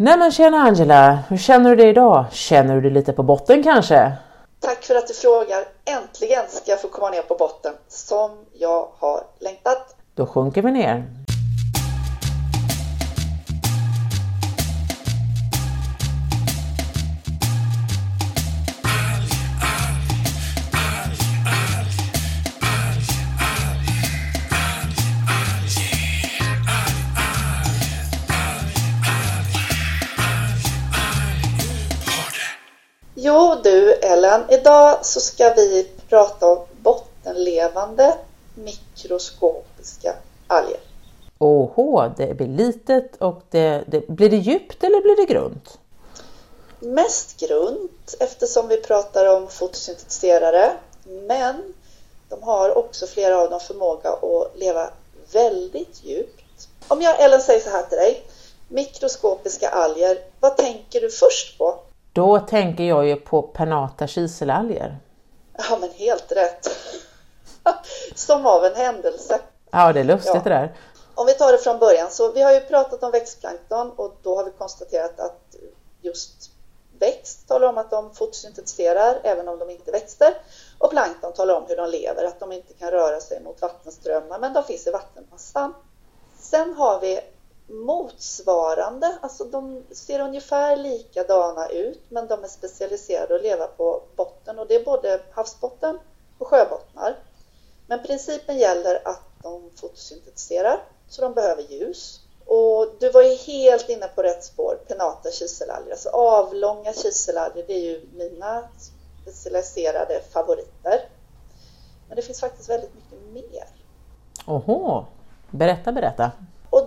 Nej men tjena Angela, hur känner du dig idag? Känner du dig lite på botten kanske? Tack för att du frågar. Äntligen ska jag få komma ner på botten, som jag har längtat. Då sjunker vi ner. Jo du Ellen, idag så ska vi prata om bottenlevande mikroskopiska alger. Åhå, det blir litet och det, det, blir det djupt eller blir det grunt? Mest grunt eftersom vi pratar om fotosyntetiserare men de har också flera av dem förmåga att leva väldigt djupt. Om jag Ellen säger så här till dig, mikroskopiska alger, vad tänker du först på? Då tänker jag ju på penata kiselalger. Ja men helt rätt. Som av en händelse. Ja det är lustigt ja. det där. Om vi tar det från början så vi har ju pratat om växtplankton och då har vi konstaterat att just växt talar om att de fotosyntetiserar även om de inte växter och plankton talar om hur de lever, att de inte kan röra sig mot vattenströmmar men de finns i vattenmassan. Sen har vi motsvarande, alltså de ser ungefär likadana ut men de är specialiserade att leva på botten och det är både havsbotten och sjöbottnar. Men principen gäller att de fotosyntetiserar så de behöver ljus. Och du var ju helt inne på rätt spår, penata kiselalger, alltså avlånga kiselalger, det är ju mina specialiserade favoriter. Men det finns faktiskt väldigt mycket mer. Oho, berätta, berätta.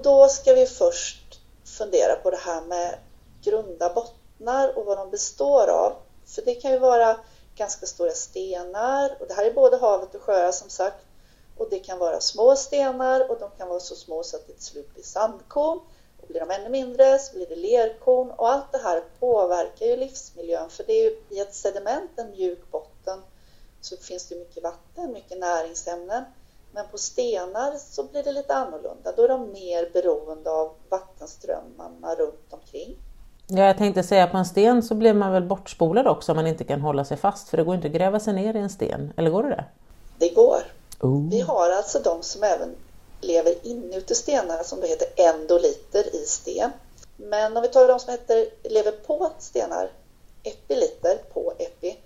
Och då ska vi först fundera på det här med grunda bottnar och vad de består av. För det kan ju vara ganska stora stenar och det här är både havet och sjöar som sagt. Och det kan vara små stenar och de kan vara så små så att det till slut blir sandkorn. Och blir de ännu mindre så blir det lerkorn och allt det här påverkar ju livsmiljön för det är ju i ett sediment, en mjuk botten, så finns det mycket vatten, mycket näringsämnen. Men på stenar så blir det lite annorlunda. Då är de mer beroende av vattenströmmarna runt omkring. Ja, jag tänkte säga på en sten så blir man väl bortspolad också om man inte kan hålla sig fast för det går inte att gräva sig ner i en sten. Eller går det det? Det går. Oh. Vi har alltså de som även lever inuti stenar som då heter endoliter i sten. Men om vi tar de som heter, lever på stenar, epiliter på epi.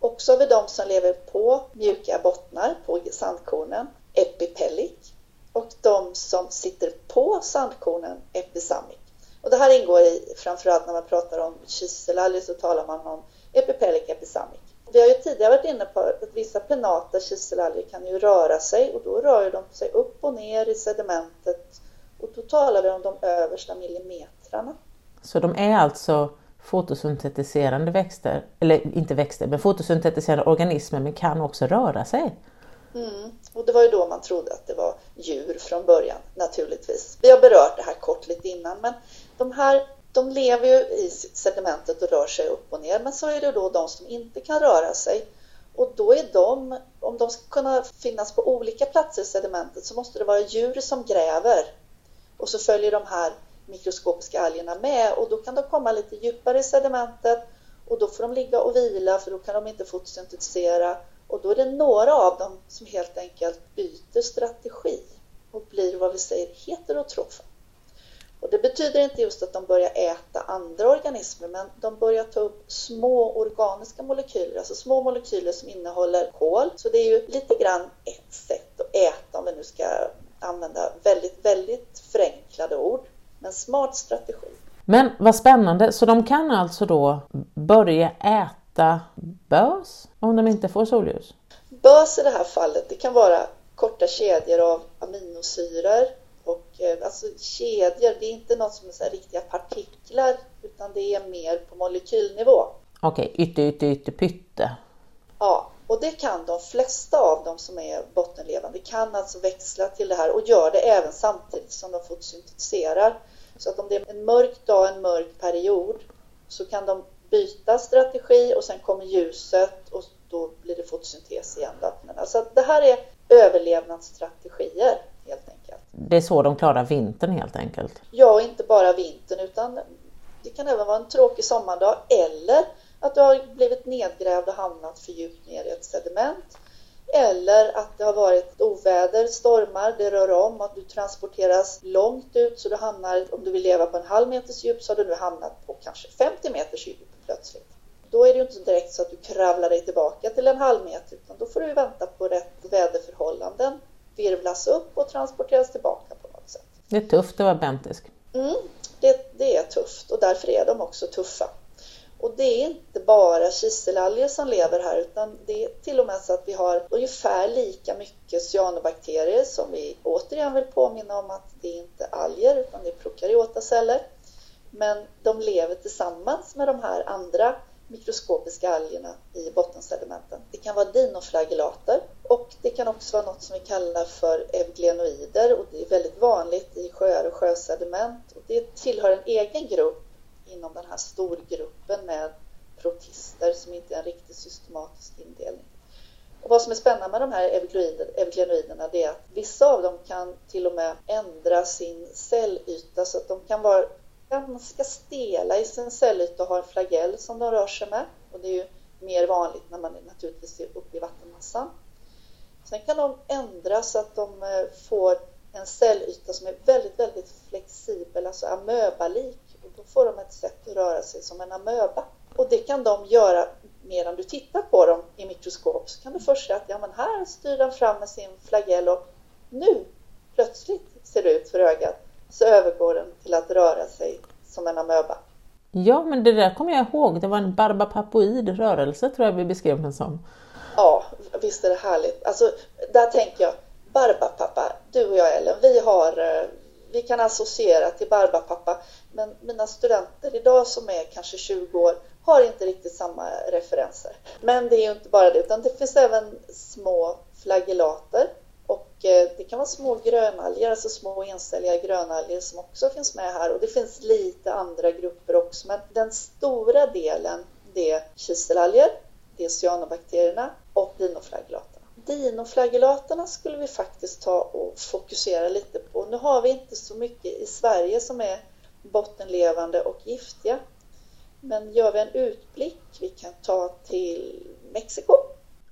Och så har vi de som lever på mjuka bottnar, på sandkornen epipellic och de som sitter på sandkornen episamic. Och det här ingår i, framförallt när man pratar om kiselalger så talar man om epipellic episamic. Vi har ju tidigare varit inne på att vissa penata kiselalger kan ju röra sig och då rör de sig upp och ner i sedimentet och då talar vi om de översta millimetrarna. Så de är alltså fotosyntetiserande växter, eller inte växter, men fotosyntetiserande organismer men kan också röra sig? Mm. Och det var ju då man trodde att det var djur från början naturligtvis. Vi har berört det här kort lite innan men de här de lever ju i sedimentet och rör sig upp och ner men så är det då de som inte kan röra sig och då är de, om de ska kunna finnas på olika platser i sedimentet så måste det vara djur som gräver och så följer de här mikroskopiska algerna med och då kan de komma lite djupare i sedimentet och då får de ligga och vila för då kan de inte fotosyntetisera och då är det några av dem som helt enkelt byter strategi och blir vad vi säger heterotrofa. Och det betyder inte just att de börjar äta andra organismer men de börjar ta upp små organiska molekyler, alltså små molekyler som innehåller kol. Så det är ju lite grann ett sätt att äta om vi nu ska använda väldigt, väldigt förenklade ord. Men smart strategi. Men vad spännande, så de kan alltså då börja äta äta bös om de inte får solljus? Bös i det här fallet, det kan vara korta kedjor av aminosyror och eh, alltså kedjor, det är inte något som är så riktiga partiklar utan det är mer på molekylnivå. Okej, okay, ytter, ytter, ytter, pytte. Ja, och det kan de flesta av dem som är bottenlevande kan alltså växla till det här och gör det även samtidigt som de fotosyntetiserar. Så att om det är en mörk dag, en mörk period så kan de byta strategi och sen kommer ljuset och då blir det fotosyntes igen. Då. alltså det här är överlevnadsstrategier helt enkelt. Det är så de klarar vintern helt enkelt? Ja, inte bara vintern utan Det kan även vara en tråkig sommardag eller att du har blivit nedgrävd och hamnat för djupt ner i ett sediment. Eller att det har varit oväder, stormar, det rör om, att du transporteras långt ut så du hamnar, om du vill leva på en halv meters djup så har du nu hamnat på kanske 50 meters djup plötsligt. Då är det ju inte direkt så att du kravlar dig tillbaka till en halv meter utan då får du vänta på rätt väderförhållanden, virvlas upp och transporteras tillbaka på något sätt. Det är tufft att vara bentisk. Mm, det, det är tufft och därför är de också tuffa. Och det är inte bara kiselalger som lever här utan det är till och med så att vi har ungefär lika mycket cyanobakterier som vi återigen vill påminna om att det är inte alger utan det är prokaryota celler. Men de lever tillsammans med de här andra mikroskopiska algerna i bottensedimenten. Det kan vara dinoflagellater och det kan också vara något som vi kallar för euglenoider och det är väldigt vanligt i sjöar och sjösediment. Och det tillhör en egen grupp inom den här storgruppen med protister som inte är en riktigt systematisk indelning. Och vad som är spännande med de här euglenoiderna är att vissa av dem kan till och med ändra sin cellyta så att de kan vara ganska stela i sin cellyta och ha en flagell som de rör sig med. Och det är ju mer vanligt när man är naturligtvis uppe i vattenmassan. Sen kan de ändra så att de eh, får en cellyta som är väldigt, väldigt flexibel, alltså amöbalik. Då får de ett sätt att röra sig som en amöba. Och det kan de göra medan du tittar på dem i mikroskop så kan du först se att ja, men här styr den fram med sin flagell och nu plötsligt ser det ut för ögat så övergår den till att röra sig som en amöba. Ja, men det där kommer jag ihåg. Det var en barbapapoid rörelse tror jag vi beskrev den som. Ja, visst är det härligt. Alltså, där tänker jag, barbapappa, du och jag Ellen, vi har eh, vi kan associera till barbapappa men mina studenter idag som är kanske 20 år har inte riktigt samma referenser. Men det är ju inte bara det utan det finns även små flagellater och eh, det kan vara små grönalger, alltså små encelliga grönalger som också finns med här och det finns lite andra grupper också men den stora delen det är kiselalger, det är cyanobakterierna och dinoflagellaterna. Dinoflagellaterna skulle vi faktiskt ta och fokusera lite på. Nu har vi inte så mycket i Sverige som är bottenlevande och giftiga. Men gör vi en utblick, vi kan ta till Mexiko.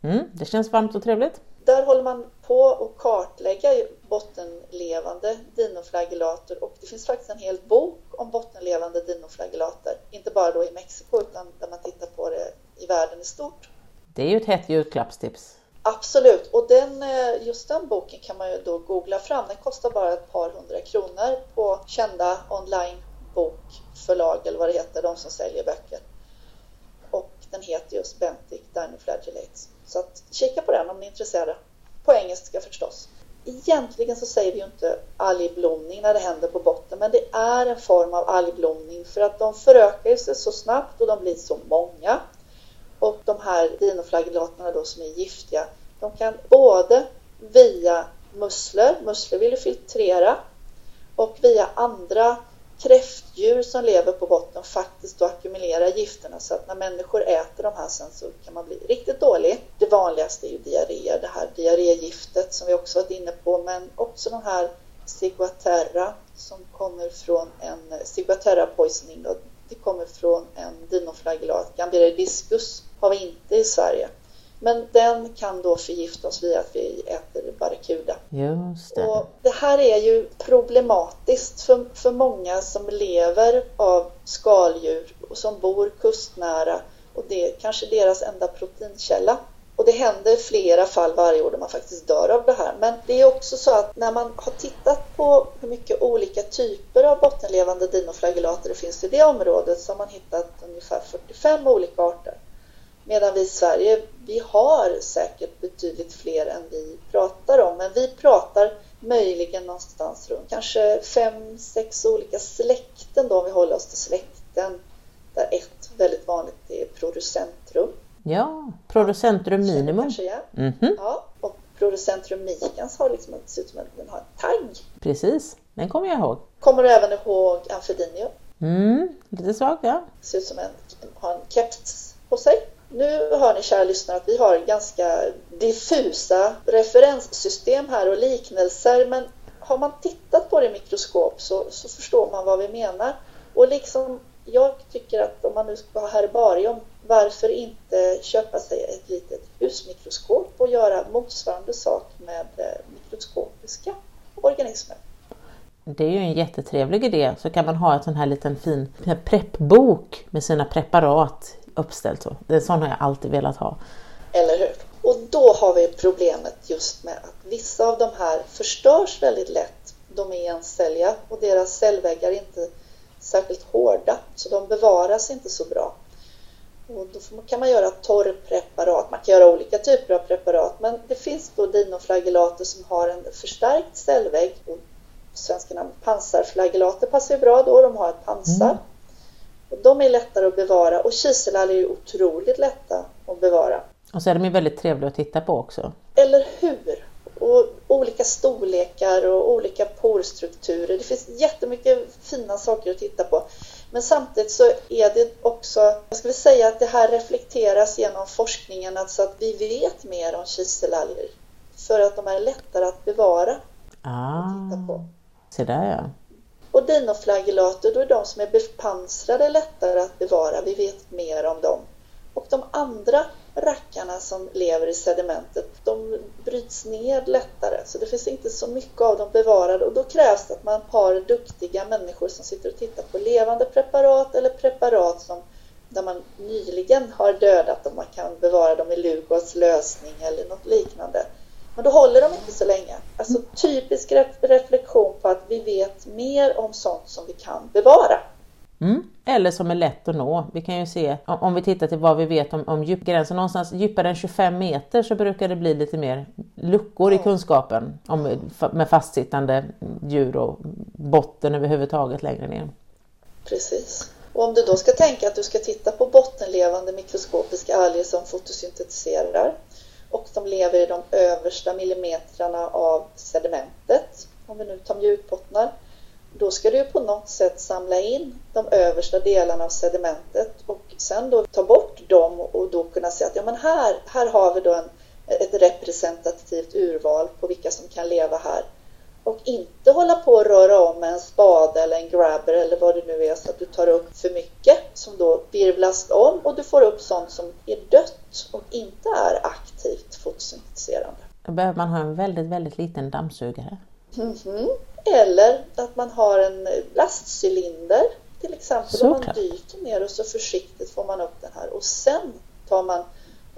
Mm, det känns varmt och trevligt. Där håller man på att kartlägga bottenlevande dinoflagellater och det finns faktiskt en hel bok om bottenlevande dinoflagellater. Inte bara då i Mexiko utan där man tittar på det i världen i stort. Det är ju ett hett julklappstips. Absolut, och den, eh, just den boken kan man ju då googla fram. Den kostar bara ett par hundra kronor på kända onlinebokförlag eller vad det heter, de som säljer böcker. Och den heter just Bentic Dinoflagellates. Så att, kika på den om ni är intresserade. På engelska förstås. Egentligen så säger vi ju inte algblomning när det händer på botten, men det är en form av algblomning för att de förökar sig så snabbt och de blir så många. Och de här dinoflagellaterna då som är giftiga, de kan både via musslor, musslor vill filtrera, och via andra kräftdjur som lever på botten faktiskt då ackumulera gifterna så att när människor äter de här sen så kan man bli riktigt dålig. Det vanligaste är ju diarré, det här diarrégiftet som vi också varit inne på, men också de här ciguatera som kommer från en ciguatera poisoning då, det kommer från en dinoflagellat, Gambiridiscus har vi inte i Sverige. Men den kan då förgifta oss via att vi äter barracuda. Just det. Och det här är ju problematiskt för, för många som lever av skaldjur och som bor kustnära och det är kanske deras enda proteinkälla. Och det händer flera fall varje år där man faktiskt dör av det här. Men det är också så att när man har tittat på hur mycket olika typer av bottenlevande dinoflagellater det finns i det området så har man hittat ungefär 45 olika arter. Medan vi i Sverige, vi har säkert betydligt fler än vi pratar om, men vi pratar möjligen någonstans runt kanske fem, sex olika släkten då, om vi håller oss till släkten, där ett väldigt vanligt är producentrum. Ja, producentrum minimum. Kanske, ja. Mm -hmm. ja. Och producentrum micans har liksom, ser ut som att den har en tagg. Precis, den kommer jag ihåg. Kommer du även ihåg Amphidinio? Mm, lite svagt ja. Ser ut som en, har en keps på sig. Nu hör ni kära lyssnare att vi har ganska diffusa referenssystem här och liknelser men har man tittat på det i mikroskop så, så förstår man vad vi menar. Och liksom jag tycker att om man nu ska ha herbarium, varför inte köpa sig ett litet husmikroskop och göra motsvarande sak med eh, mikroskopiska organismer? Det är ju en jättetrevlig idé. Så kan man ha en sån här liten fin preppbok med sina preparat uppställt. Så. En sån har jag alltid velat ha. Eller hur? Och då har vi problemet just med att vissa av de här förstörs väldigt lätt. De är encelliga och deras cellväggar är inte särskilt hårda så de bevaras inte så bra. Och då kan man göra torrpreparat, man kan göra olika typer av preparat men det finns då dinoflagellater som har en förstärkt cellvägg. Och svenska namn pansarflagellater passar ju bra då, de har ett pansar. Mm. Och de är lättare att bevara och kiselalger är otroligt lätta att bevara. Och så är de ju väldigt trevliga att titta på också. Eller hur! Och olika storlekar och olika porstrukturer. Det finns jättemycket fina saker att titta på. Men samtidigt så är det också, jag skulle säga att det här reflekteras genom forskningen, alltså att vi vet mer om kiselalger. För att de är lättare att bevara. Ah, att titta på. se där ja. Och dinoflagellater, då är de som är bepansrade lättare att bevara. Vi vet mer om dem. Och de andra rackarna som lever i sedimentet, de bryts ner lättare. Så det finns inte så mycket av dem bevarade och då krävs det att man har duktiga människor som sitter och tittar på levande preparat eller preparat som där man nyligen har dödat dem. man kan bevara dem i Lugos lösning eller något liknande. Men då håller de inte så länge. Alltså typisk reflektion på att vi vet mer om sånt som vi kan bevara. Mm. Eller som är lätt att nå. Vi kan ju se om vi tittar till vad vi vet om, om djupgränsen. Någonstans djupare än 25 meter så brukar det bli lite mer luckor i kunskapen om, med fastsittande djur och botten överhuvudtaget längre ner. Precis. Och om du då ska tänka att du ska titta på bottenlevande mikroskopiska alger som fotosyntetiserar och de lever i de översta millimetrarna av sedimentet, om vi nu tar mjukbottnar, då ska du på något sätt samla in de översta delarna av sedimentet och sen då ta bort dem och då kunna säga att ja men här, här har vi då en, ett representativt urval på vilka som kan leva här. Och inte hålla på och röra om med en spade eller en grabber eller vad det nu är så att du tar upp för mycket som då virvlas om och du får upp sånt som är dött och inte är aktivt fotosyntetiserande. Då behöver man ha en väldigt, väldigt liten dammsugare. Mm -hmm. Eller att man har en lastcylinder till exempel. Om man dyker ner och så försiktigt får man upp den här och sen tar man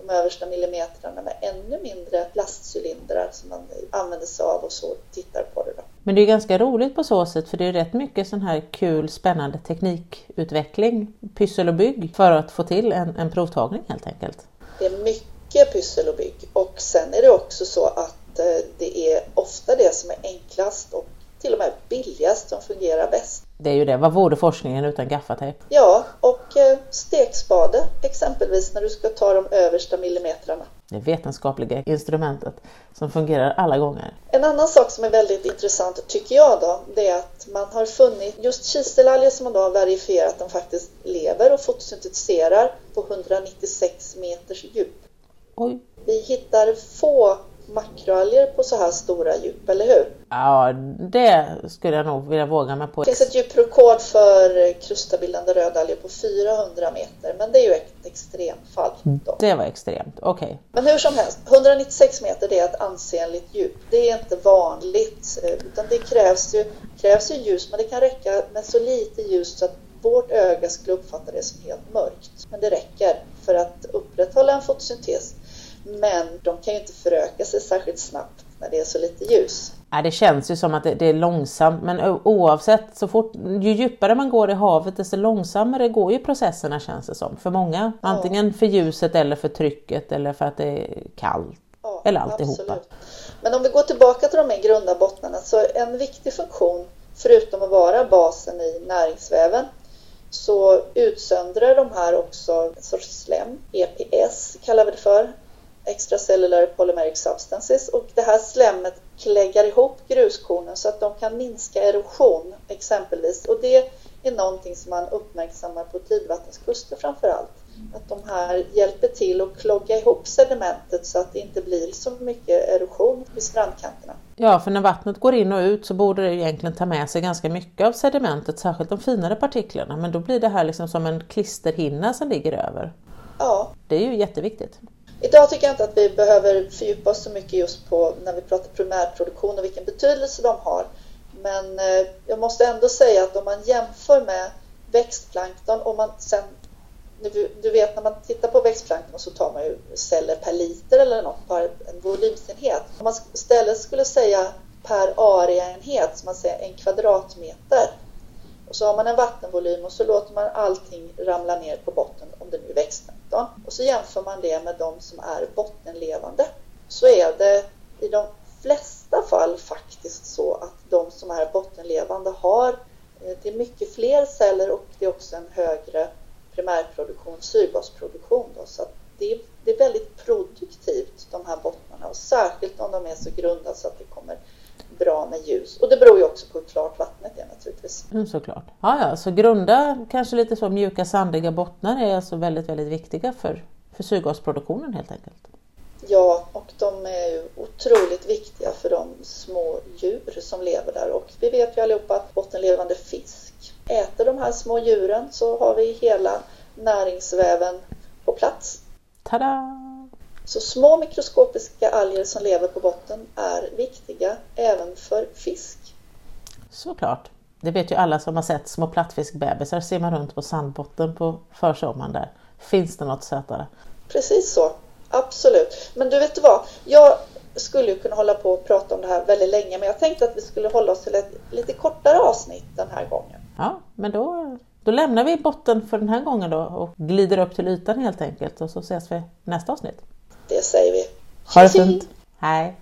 de översta millimetrarna med ännu mindre plastcylindrar som man använder sig av och så tittar på det. Då. Men det är ganska roligt på så sätt för det är rätt mycket sån här kul spännande teknikutveckling, pyssel och bygg för att få till en, en provtagning helt enkelt. Det är mycket pyssel och bygg och sen är det också så att eh, det är ofta det som är enklast och till och med billigast som fungerar bäst. Det är ju det. Vad vore forskningen utan gaffatejp? Ja, och eh, stekspade exempelvis när du ska ta de översta millimetrarna. Det vetenskapliga instrumentet som fungerar alla gånger. En annan sak som är väldigt intressant tycker jag då, det är att man har funnit just kiselalger som man då har verifierat att de faktiskt lever och fotosyntetiserar på 196 meters djup. Oj. Vi hittar få makroalger på så här stora djup, eller hur? Ja, det skulle jag nog vilja våga mig på. Det finns ett djuprekord för krustabildande rödalger på 400 meter, men det är ju ett extremfall. Då. Det var extremt, okej. Okay. Men hur som helst, 196 meter det är ett ansenligt djup. Det är inte vanligt, eh, utan det krävs ju, krävs ju ljus, men det kan räcka med så lite ljus så att vårt öga skulle uppfatta det som helt mörkt. Men det räcker för att upprätthålla en fotosyntes. Men de kan ju inte föröka sig särskilt snabbt när det är så lite ljus. Ja, det känns ju som att det, är långsamt men oavsett, så fort, ju djupare man går i havet desto långsammare går ju processerna känns det som för många. Antingen ja. för ljuset eller för trycket eller för att det är kallt. Ja, eller alltihopa. Absolut. Men om vi går tillbaka till de här grunda bottnarna så en viktig funktion förutom att vara basen i näringsväven så utsöndrar de här också en sorts slem, EPS kallar vi det för, extracellular polymeric substances och det här slemmet kläggar ihop gruskornen så att de kan minska erosion exempelvis och det är någonting som man uppmärksammar på tidvattenskuster framför allt. Att de här hjälper till att klogga ihop sedimentet så att det inte blir så mycket erosion vid strandkanterna. Ja, för när vattnet går in och ut så borde det egentligen ta med sig ganska mycket av sedimentet, särskilt de finare partiklarna. Men då blir det här liksom som en klisterhinna som ligger över. Ja. Det är ju jätteviktigt. Idag tycker jag inte att vi behöver fördjupa oss så mycket just på när vi pratar primärproduktion och vilken betydelse de har. Men eh, jag måste ändå säga att om man jämför med växtplankton och man sen du vet när man tittar på växtplankton så tar man ju celler per liter eller något per en volymsenhet. Om man istället skulle säga per areaenhet, som man säger en kvadratmeter. Och så har man en vattenvolym och så låter man allting ramla ner på botten om det nu är växtplankton. Och så jämför man det med de som är bottenlevande. Så är det i de flesta fall faktiskt så att de som är bottenlevande har eh, det är mycket fler celler och det är också en högre primärproduktion, syrgasproduktion. Då, så det är, det, är, väldigt produktivt de här bottnarna och särskilt om de är så grunda så att det kommer bra med ljus. Och det beror ju också på hur klart vattnet är naturligtvis. Mm, såklart. Ja, ja, så grunda, kanske lite så mjuka sandiga bottnar är alltså väldigt, väldigt viktiga för, för syrgasproduktionen helt enkelt. Ja, och de är ju otroligt viktiga för de små djur som lever där och vi vet ju allihopa att bottenlevande fisk äter de här små djuren så har vi hela näringsväven på plats. Tada! Så små mikroskopiska alger som lever på botten är viktiga även för fisk. Såklart. Det vet ju alla som har sett små plattfiskbebisar simmar runt på sandbotten på försommaren där. Finns det något sötare? Precis så. Absolut. Men du vet vad? Jag skulle ju kunna hålla på och prata om det här väldigt länge men jag tänkte att vi skulle hålla oss till ett lite kortare avsnitt den här gången. Ja, men då, då lämnar vi botten för den här gången då och glider upp till ytan helt enkelt och så ses vi nästa avsnitt. Det säger vi. Ha det fint! Hej!